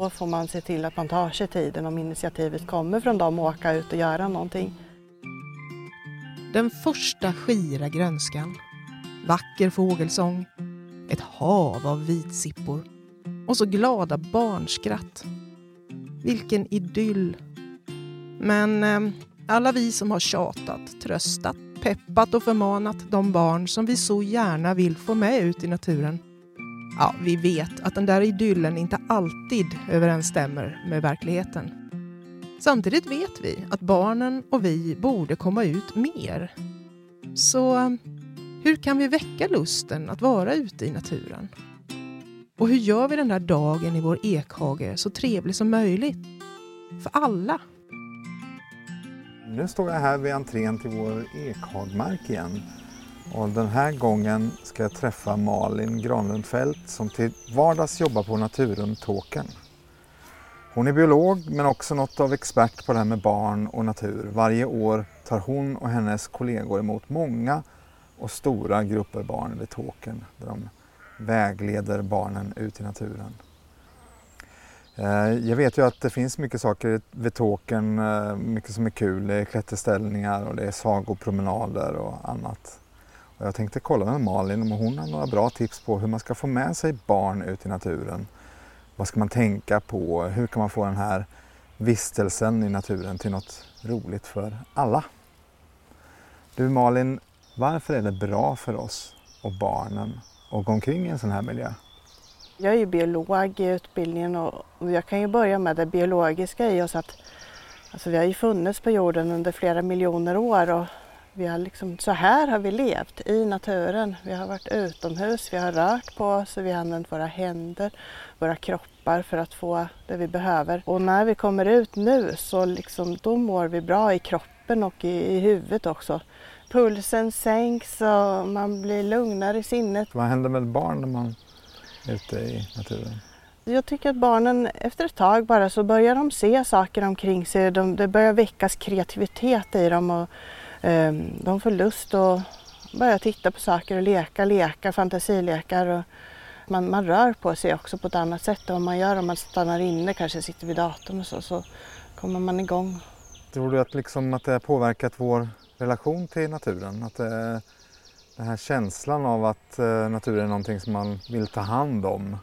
Då får man se till att man tar sig tiden om initiativet kommer från dem och åka ut och göra någonting. Den första skira grönskan, vacker fågelsång, ett hav av vitsippor och så glada barnskratt. Vilken idyll! Men eh, alla vi som har tjatat, tröstat, peppat och förmanat de barn som vi så gärna vill få med ut i naturen. Ja, vi vet att den där idyllen inte alltid överensstämmer med verkligheten. Samtidigt vet vi att barnen och vi borde komma ut mer. Så hur kan vi väcka lusten att vara ute i naturen? Och hur gör vi den där dagen i vår ekhage så trevlig som möjligt? För alla. Nu står jag här vid entrén till vår ekhagmark igen. Och den här gången ska jag träffa Malin Granlund Fält som till vardags jobbar på Naturum Tåkern. Hon är biolog men också något av expert på det här med barn och natur. Varje år tar hon och hennes kollegor emot många och stora grupper barn vid Tåkern där de vägleder barnen ut i naturen. Eh, jag vet ju att det finns mycket saker vid Tåkern, eh, mycket som är kul. Det är klätterställningar och det är sagopromenader och annat. Jag tänkte kolla med Malin om hon har några bra tips på hur man ska få med sig barn ut i naturen. Vad ska man tänka på? Hur kan man få den här vistelsen i naturen till något roligt för alla? Du Malin, varför är det bra för oss och barnen att gå omkring i en sån här miljö? Jag är ju biolog i utbildningen och jag kan ju börja med det biologiska i oss att alltså vi har ju funnits på jorden under flera miljoner år och vi har liksom, så här har vi levt i naturen. Vi har varit utomhus, vi har rört på oss, vi har använt våra händer, våra kroppar för att få det vi behöver. Och när vi kommer ut nu så liksom, då mår vi bra i kroppen och i, i huvudet också. Pulsen sänks och man blir lugnare i sinnet. Vad händer med barn när man är ute i naturen? Jag tycker att barnen efter ett tag bara så börjar de se saker omkring sig. De, det börjar väckas kreativitet i dem och eh, de får lust att börja titta på saker och leka, leka, fantasilekar. Och man, man rör på sig också på ett annat sätt än vad man gör om man stannar inne, kanske sitter vid datorn och så, så kommer man igång. Tror du att, liksom, att det har påverkat vår relation till naturen? Att det, den här känslan av att eh, naturen är någonting som man vill ta hand om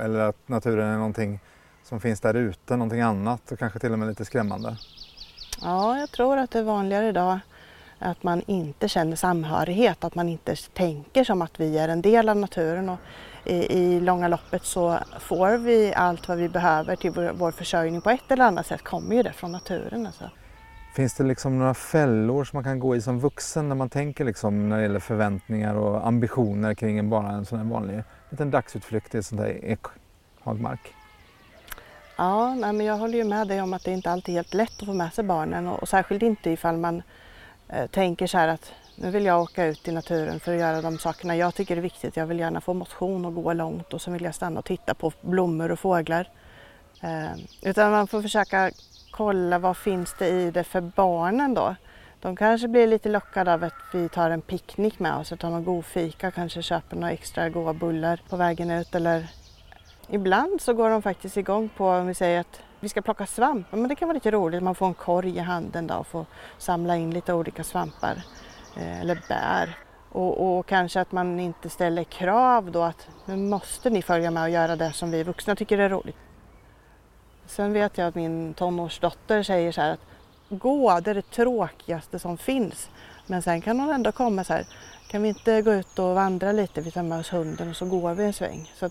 eller att naturen är någonting som finns där ute, någonting annat och kanske till och med lite skrämmande? Ja, jag tror att det är vanligare idag att man inte känner samhörighet, att man inte tänker som att vi är en del av naturen. Och i, i långa loppet så får vi allt vad vi behöver till vår, vår försörjning på ett eller annat sätt kommer ju det från naturen. Alltså. Finns det liksom några fällor som man kan gå i som vuxen när man tänker liksom när det gäller förväntningar och ambitioner kring en, bara en sån här vanlig liten dagsutflykt i sån där ekhagmark? Ja, nej, men jag håller ju med dig om att det inte alltid är helt lätt att få med sig barnen och, och särskilt inte ifall man eh, tänker så här att nu vill jag åka ut i naturen för att göra de sakerna jag tycker är viktigt. Jag vill gärna få motion och gå långt och så vill jag stanna och titta på blommor och fåglar. Eh, utan man får försöka kolla vad finns det i det för barnen då. De kanske blir lite lockade av att vi tar en picknick med oss, tar någon god fika, kanske köper några extra goda bullar på vägen ut eller ibland så går de faktiskt igång på om vi säger att vi ska plocka svamp. Men det kan vara lite roligt, man får en korg i handen då och får samla in lite olika svampar eh, eller bär. Och, och, kanske att man inte ställer krav då att nu måste ni följa med och göra det som vi vuxna tycker är roligt. Sen vet jag att min tonårsdotter säger så här att gå, det är det tråkigaste som finns. Men sen kan hon ändå komma så här, kan vi inte gå ut och vandra lite, vi tar med oss hunden och så går vi en sväng. Så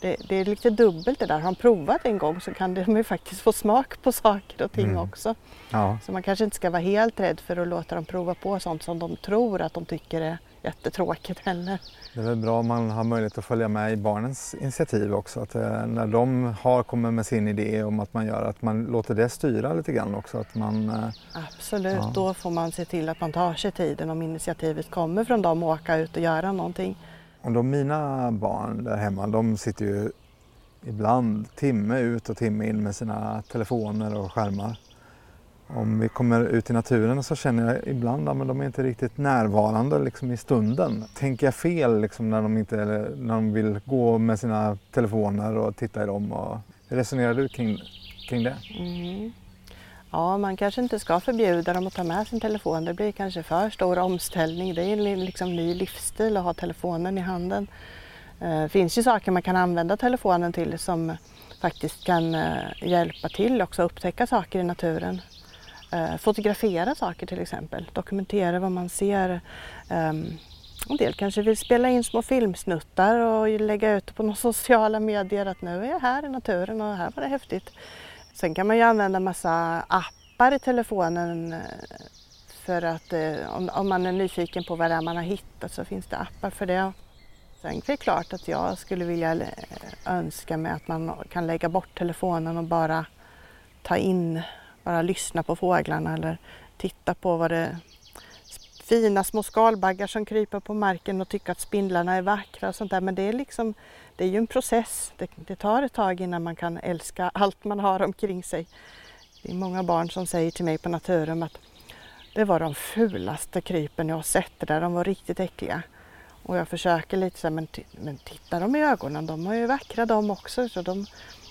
det, det är lite dubbelt det där. Har han provat en gång så kan de ju faktiskt få smak på saker och ting mm. också. Ja. Så man kanske inte ska vara helt rädd för att låta dem prova på sånt som de tror att de tycker är jättetråkigt heller. Det är väl bra om man har möjlighet att följa med i barnens initiativ också. Att eh, när de har kommit med sin idé om att man gör, att man låter det styra lite grann också. Att man, eh, Absolut, ja. då får man se till att man tar sig tiden om initiativet kommer från dem och åka ut och göra någonting. Och de mina barn där hemma, de sitter ju ibland timme ut och timme in med sina telefoner och skärmar om vi kommer ut i naturen så känner jag ibland att de är inte riktigt närvarande liksom i stunden. Tänker jag fel liksom när, de inte, när de vill gå med sina telefoner och titta i dem? Och Hur resonerar du kring, kring det? Mm. Ja, man kanske inte ska förbjuda dem att ta med sin telefon. Det blir kanske för stor omställning. Det är en liksom ny livsstil att ha telefonen i handen. Det finns ju saker man kan använda telefonen till som faktiskt kan eh, hjälpa till också att upptäcka saker i naturen. Eh, fotografera saker till exempel, dokumentera vad man ser. Ehm, en del kanske vill spela in små filmsnuttar och lägga ut på några sociala medier att nu är jag här i naturen och här var det häftigt. Sen kan man ju använda massa appar i telefonen eh, för att eh, om man är nyfiken på vad det är man har hittat så finns det appar för det. Sen är det klart att jag skulle vilja eh, önska mig att man kan lägga bort telefonen och bara ta in, bara lyssna på fåglarna eller titta på vad det fina små skalbaggar som kryper på marken och tycka att spindlarna är vackra och sånt där. Men det är liksom, det är ju en process. Det, det tar ett tag innan man kan älska allt man har omkring sig. Det är många barn som säger till mig på Naturum att det var de fulaste krypen jag har sett det där. De var riktigt äckliga. Och jag försöker lite så här, men, men titta dem i ögonen, de är ju vackra de också. Så de,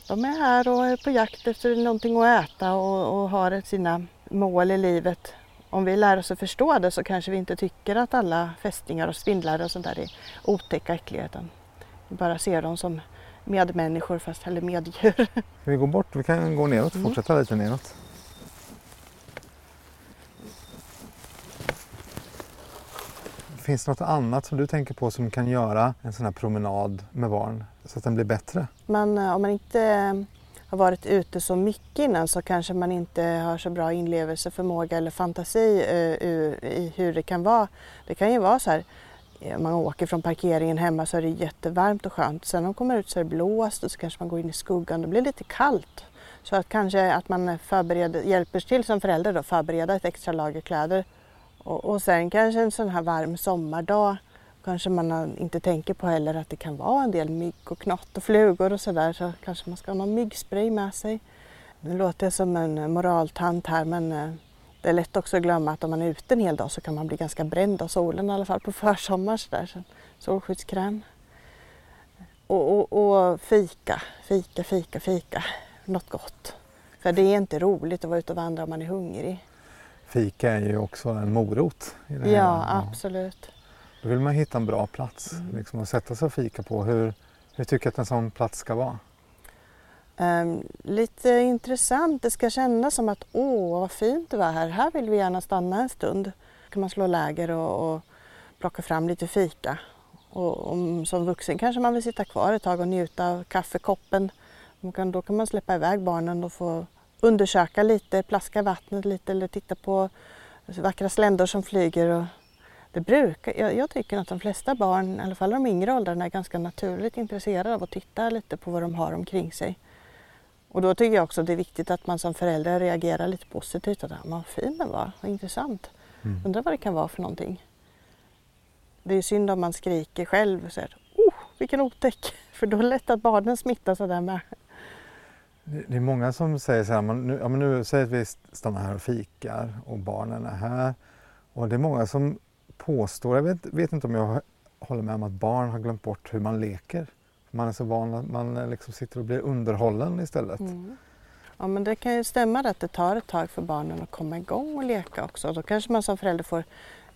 de är här och är på jakt efter någonting att äta och, och har sina mål i livet. Om vi lär oss att förstå det så kanske vi inte tycker att alla fästingar och spindlar och sånt där är otäcka äckliga utan vi bara ser dem som medmänniskor fast eller meddjur. Ska vi gå bort? Vi kan gå neråt och mm. fortsätta lite neråt. Finns det något annat som du tänker på som kan göra en sån här promenad med barn så att den blir bättre? Man, eh, om man inte eh, har varit ute så mycket innan så kanske man inte har så bra inlevelseförmåga eller fantasi eh, i hur det kan vara. Det kan ju vara så här, om man åker från parkeringen hemma så är det jättevarmt och skönt. Sen när man kommer ut så är det blåst och så kanske man går in i skuggan. och blir det lite kallt. Så att kanske att man förbereder, hjälper till som förälder då, förbereda ett extra lager kläder och, och sen kanske en sån här varm sommardag kanske man inte tänker på heller att det kan vara en del mygg och knott och flugor och sådär så kanske man ska ha någon myggspray med sig. Nu låter jag som en moraltant här men eh, det är lätt också att glömma att om man är ute en hel dag så kan man bli ganska bränd av solen i alla fall på försommaren så där. Så solskyddskräm. Och, och, och fika, fika, fika, fika. Något gott. För det är inte roligt att vara ute och vandra om man är hungrig fika är ju också en morot. I det ja, här. absolut. Då vill man hitta en bra plats mm. liksom, att sätta sig och fika på. Hur, hur tycker du att en sån plats ska vara? Um, lite intressant. Det ska kännas som att åh, vad fint det var här. Här vill vi gärna stanna en stund. Då kan man slå läger och, och plocka fram lite fika. Och, om, som vuxen kanske man vill sitta kvar ett tag och njuta av kaffekoppen. Kan, då kan man släppa iväg barnen och få undersöka lite, plaska vattnet lite eller titta på vackra sländor som flyger. Och det brukar, jag, jag, tycker att de flesta barn, i alla fall de yngre åldrarna, är ganska naturligt intresserade av att titta lite på vad de har omkring sig. Och då tycker jag också att det är viktigt att man som förälder reagerar lite positivt. Att, vad fin den var, vad intressant. Mm. Undrar vad det kan vara för någonting. Det är synd om man skriker själv och säger oh, vilken otäck! För då är det lätt att barnen smittas av det med. Det är många som säger så här, man, nu, ja, men nu säger att vi stannar här och fikar och barnen är här. Och det är många som påstår, jag vet, vet inte om jag håller med om att barn har glömt bort hur man leker. Man är så van att man eh, liksom sitter och blir underhållen istället. Mm. Ja men det kan ju stämma att det tar ett tag för barnen att komma igång och leka också. Då kanske man som förälder får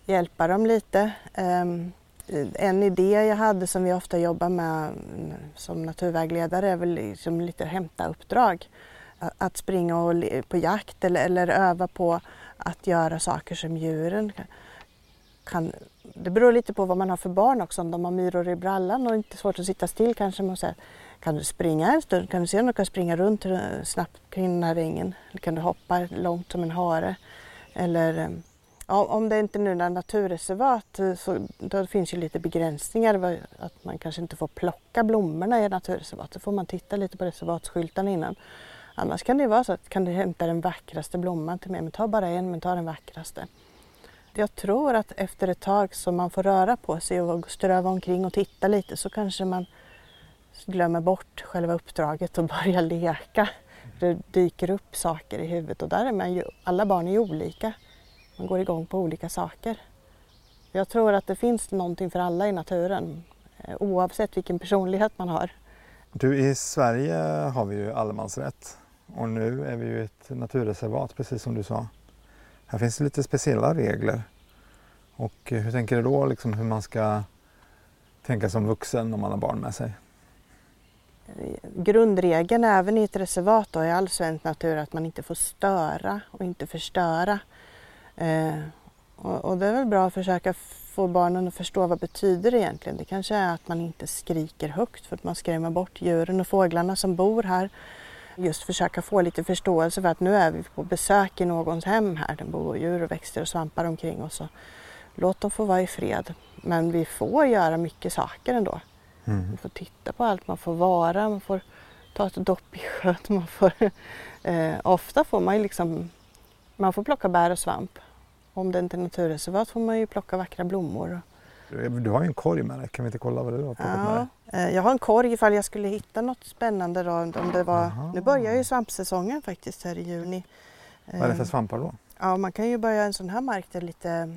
hjälpa dem lite. Um, en idé jag hade som vi ofta jobbar med mm, som naturvägledare är väl liksom lite hämta-uppdrag. Att springa och, på jakt eller, eller öva på att göra saker som djuren kan. Det beror lite på vad man har för barn också. Om de har myror i brallan och inte svårt att sitta still kanske man säger kan du springa en stund? Kan du se om du kan springa runt eh, snabbt kring den här ringen? Eller kan du hoppa långt som en hare? Eller eh, om det inte nu är naturreservat eh, så då finns ju lite begränsningar. Att man kanske inte får plocka blommorna i naturreservat. Då får man titta lite på reservatsskyltarna innan. Annars kan det vara så att kan du hämta den vackraste blomman till mig. Men ta bara en, men ta den vackraste. Jag tror att efter ett tag som man får röra på sig och ströva omkring och titta lite så kanske man glömmer bort själva uppdraget och börjar leka. Det dyker upp saker i huvudet och där är man ju, alla barn är ju olika. Man går igång på olika saker. Jag tror att det finns någonting för alla i naturen eh, oavsett vilken personlighet man har. Du, i Sverige har vi ju allemansrätt och nu är vi ju ett naturreservat precis som du sa. Här finns det lite speciella regler. Och eh, hur tänker du då liksom hur man ska tänka som vuxen om man har barn med sig? Grundregeln även i ett reservat då, i all svensk natur att man inte får störa och inte förstöra. Eh, och, och, det är väl bra att försöka få barnen att förstå vad betyder det egentligen. Det kanske är att man inte skriker högt för att man skrämmer bort djuren och fåglarna som bor här. Just försöka få lite förståelse för att nu är vi på besök i någons hem här. Det bor djur och växter och svampar omkring oss. Låt dem få vara i fred. Men vi får göra mycket saker ändå. Mm. Man får titta på allt, man får vara, man får ta ett dopp i sjön. Man får, eh, ofta får man ju liksom, man får plocka bär och svamp. Om det inte är naturreservat får man ju plocka vackra blommor. Du har ju en korg med dig, kan vi inte kolla vad du har plockat ja, med dig? Eh, jag har en korg ifall jag skulle hitta något spännande då. Om det var, nu börjar ju svampsäsongen faktiskt här i juni. Vad är det för eh, svampar då? Ja, man kan ju börja en sån här mark där lite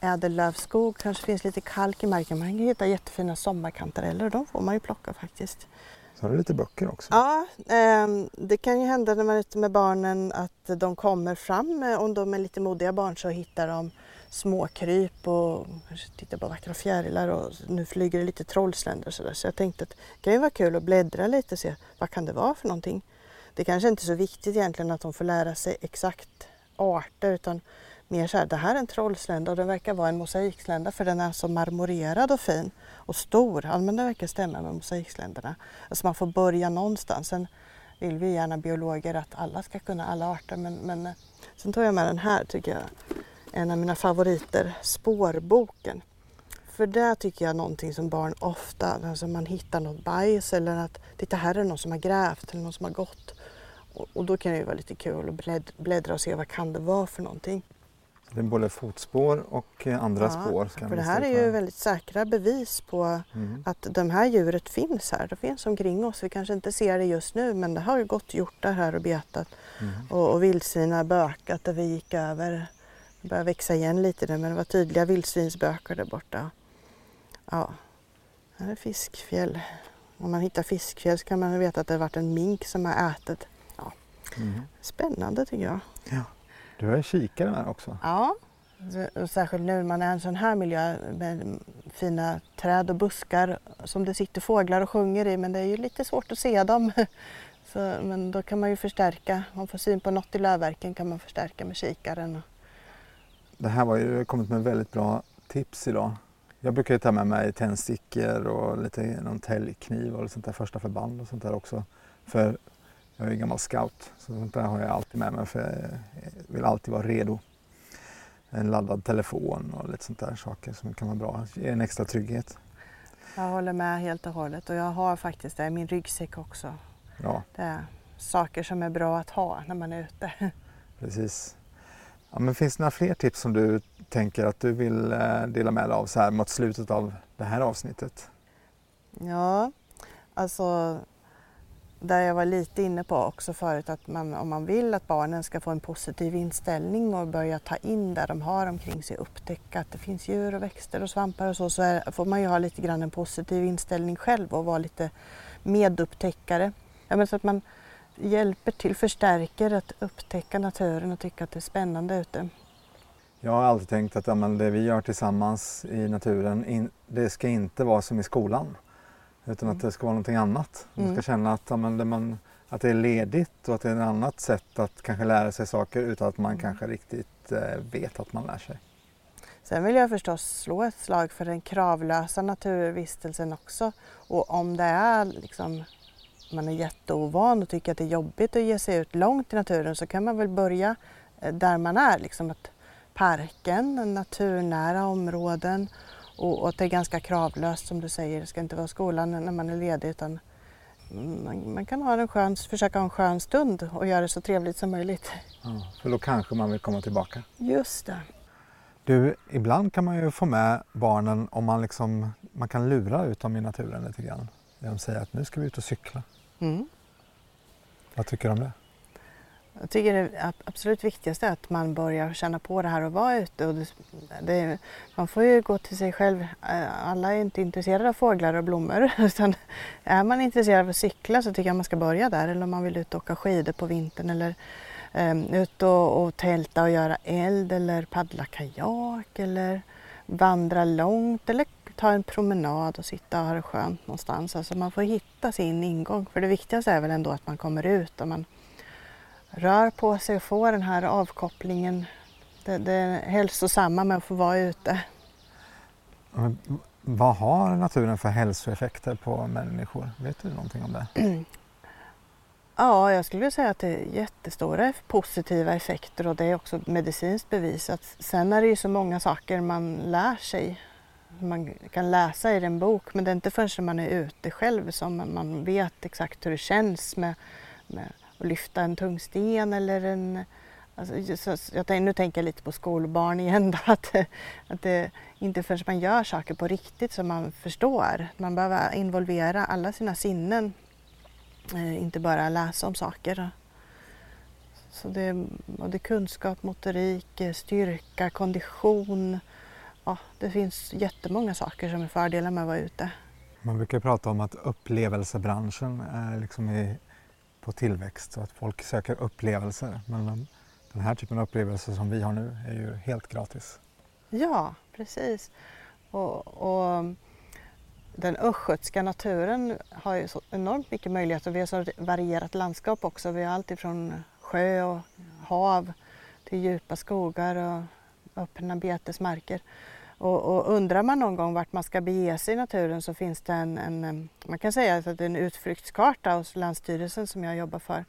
ädellövskog, kanske finns lite kalk i marken. Man kan hitta jättefina sommarkantareller och de får man ju plocka faktiskt. Så har du lite böcker också? Ja, eh, det kan ju hända när man är ute med barnen att de kommer fram. Om de är lite modiga barn så hittar de småkryp och titta på vackra fjärilar och nu flyger det lite trollsländor och sådär. Så jag tänkte att det kan ju vara kul att bläddra lite och se vad kan det vara för någonting. Det kanske inte är så viktigt egentligen att de får lära sig exakt arter utan mer så här, det här är en trollslända och den verkar vara en mosaikslända för den är så marmorerad och fin och stor. Ja, men det verkar stämma med mosaiksländerna. Alltså man får börja någonstans. Sen vill vi gärna biologer att alla ska kunna alla arter men, men eh, sen tar jag med den här tycker jag, en av mina favoriter, spårboken. För där tycker jag någonting som barn ofta, alltså man hittar något bajs eller att titta här är någon som har grävt eller någon som har gått. Och, och då kan det ju vara lite kul att bläddra och se vad kan det vara för någonting. Det är både fotspår och eh, andra ja, spår. för det här är ju väldigt säkra bevis på mm. att de här djuret finns här. Det finns omkring oss. Vi kanske inte ser det just nu men det har ju gått hjortar här och betat. Mm. Och, och vildsvin har bökat där vi gick över. Det börjar växa igen lite nu men det var tydliga vildsvinsbökar där borta. Ja, här är fiskfjäll. Om man hittar fiskfjäll så kan man veta att det har varit en mink som har ätit. Ja. Mm. Spännande tycker jag. Ja. Du har kikare med också. Ja, och särskilt nu när man är i en sån här miljö med fina träd och buskar som det sitter fåglar och sjunger i men det är ju lite svårt att se dem. Så, men då kan man ju förstärka, om man får syn på något i lövverken kan man förstärka med kikaren. Det här var ju kommit med väldigt bra tips idag. Jag brukar ju ta med mig tändstickor och lite någon täljkniv och sånt där första förband och sånt där också. För jag är gammal scout så sånt där har jag alltid med mig för jag vill alltid vara redo. En laddad telefon och lite sånt där saker som kan vara bra, ge en extra trygghet. Jag håller med helt och hållet och jag har faktiskt det i min ryggsäck också. Ja. Det är saker som är bra att ha när man är ute. Precis. Ja, men finns det några fler tips som du tänker att du vill eh, dela med dig av så här mot slutet av det här avsnittet? Ja, alltså där jag var lite inne på också förut att man, om man vill att barnen ska få en positiv inställning och börja ta in där de har omkring sig, upptäcka att det finns djur och växter och svampar och så, så är, får man ju ha lite grann en positiv inställning själv och vara lite medupptäckare. Ja, men så att man hjälper till, förstärker att upptäcka naturen och tycka att det är spännande ute. Jag har alltid tänkt att ja, det vi gör tillsammans i naturen, in, det ska inte vara som i skolan. Utan mm. att det ska vara någonting annat. Man ska mm. känna att, ja, det, man, att det är ledigt och att det är ett annat sätt att kanske lära sig saker utan att man mm. kanske riktigt eh, vet att man lär sig. Sen vill jag förstås slå ett slag för den kravlösa naturvistelsen också. Och om det är liksom, man är jätteovan och tycker att det är jobbigt att ge sig ut långt i naturen så kan man väl börja eh, där man är. Liksom att parken, naturnära områden och, och att det är ganska kravlöst som du säger, det ska inte vara skolan när man är ledig utan man, man kan ha en skön, försöka ha en skön stund och göra det så trevligt som möjligt. Ja, för då kanske man vill komma tillbaka. Just det. Du, ibland kan man ju få med barnen om man liksom, man kan lura ut dem i naturen lite grann. De säger att nu ska vi ut och cykla. Mm. Vad tycker du om det? Jag tycker det absolut viktigaste är att man börjar känna på det här och vara ute. Och det, det, man får ju gå till sig själv. Eh, alla är inte intresserade av fåglar och blommor. Utan är man intresserad av att cykla så tycker jag man ska börja där. Eller om man vill ut och åka skidor på vintern eller um, ut och, och tälta och göra eld eller paddla kajak eller vandra långt eller ta en promenad och sitta och ha det skönt någonstans. Alltså man får hitta sin ingång. För det viktigaste är väl ändå att man kommer ut och man rör på sig och får den här avkopplingen. Det, det är hälsosamma med att få vara ute. Vad har naturen för hälsoeffekter på människor? Vet du någonting om det? Ja, jag skulle säga att det är jättestora positiva effekter och det är också medicinskt bevisat. Sen är det ju så många saker man lär sig. Man kan läsa i en bok men det är inte förrän man är ute själv som man vet exakt hur det känns med, med att lyfta en tung sten eller en... Alltså, jag, nu tänker jag lite på skolbarn igen då, att, att det inte förrän man gör saker på riktigt som man förstår. Man behöver involvera alla sina sinnen, eh, inte bara läsa om saker. Så det är både kunskap, motorik, eh, styrka, kondition. Ja, det finns jättemånga saker som är fördelar med att vara ute. Man brukar prata om att upplevelsebranschen är liksom i på tillväxt så att folk söker upplevelser. Men den här typen av upplevelser som vi har nu är ju helt gratis. Ja, precis. Och, och den östgötska naturen har ju så enormt mycket möjligheter. Vi har så varierat landskap också. Vi har allt ifrån sjö och hav till djupa skogar och öppna betesmarker. Och, och, undrar man någon gång vart man ska bege sig i naturen så finns det en, en man kan säga att det är en utflyktskarta hos Länsstyrelsen som jag jobbar för.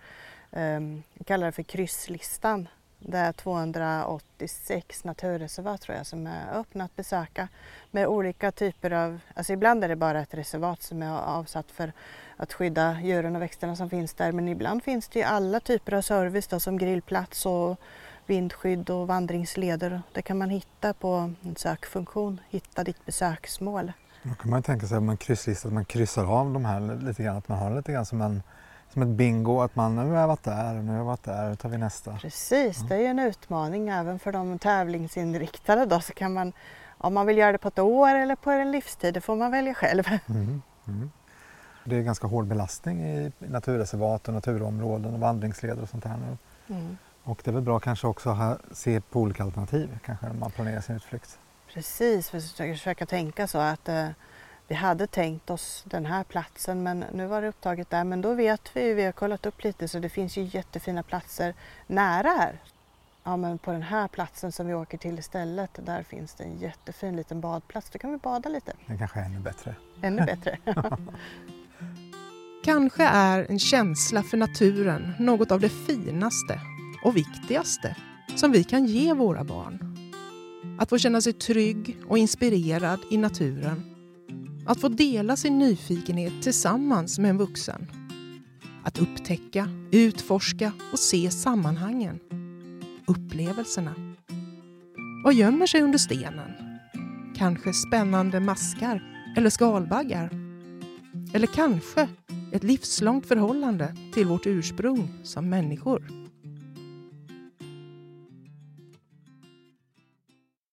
Um, jag kallar det för krysslistan. Det är 286 naturreservat tror jag som är öppna att besöka med olika typer av, alltså ibland är det bara ett reservat som är avsatt för att skydda djuren och växterna som finns där men ibland finns det ju alla typer av service då, som grillplats och vindskydd och vandringsleder. Det kan man hitta på en sökfunktion, hitta ditt besöksmål. Då kan man tänka sig om man krysslistar, att man kryssar av de här lite grann, att man har lite grann som, en, som ett bingo, att man nu har jag varit där, nu har jag varit där, då tar vi nästa. Precis, ja. det är ju en utmaning även för de tävlingsinriktade då, så kan man, om man vill göra det på ett år eller på en livstid, det får man välja själv. Mm. Mm. Det är ganska hård belastning i naturreservat och naturområden och vandringsleder och sånt här nu. Mm. Och det är väl bra kanske också att se på olika alternativ kanske när man planerar sin utflykt. Precis, försöka tänka så att eh, vi hade tänkt oss den här platsen men nu var det upptaget där. Men då vet vi, vi har kollat upp lite så det finns ju jättefina platser nära här. Ja men på den här platsen som vi åker till istället, där finns det en jättefin liten badplats. Då kan vi bada lite. Det kanske är ännu bättre. Ännu bättre. kanske är en känsla för naturen något av det finaste och viktigaste som vi kan ge våra barn. Att få känna sig trygg och inspirerad i naturen. Att få dela sin nyfikenhet tillsammans med en vuxen. Att upptäcka, utforska och se sammanhangen. Upplevelserna. Vad gömmer sig under stenen? Kanske spännande maskar eller skalbaggar? Eller kanske ett livslångt förhållande till vårt ursprung som människor?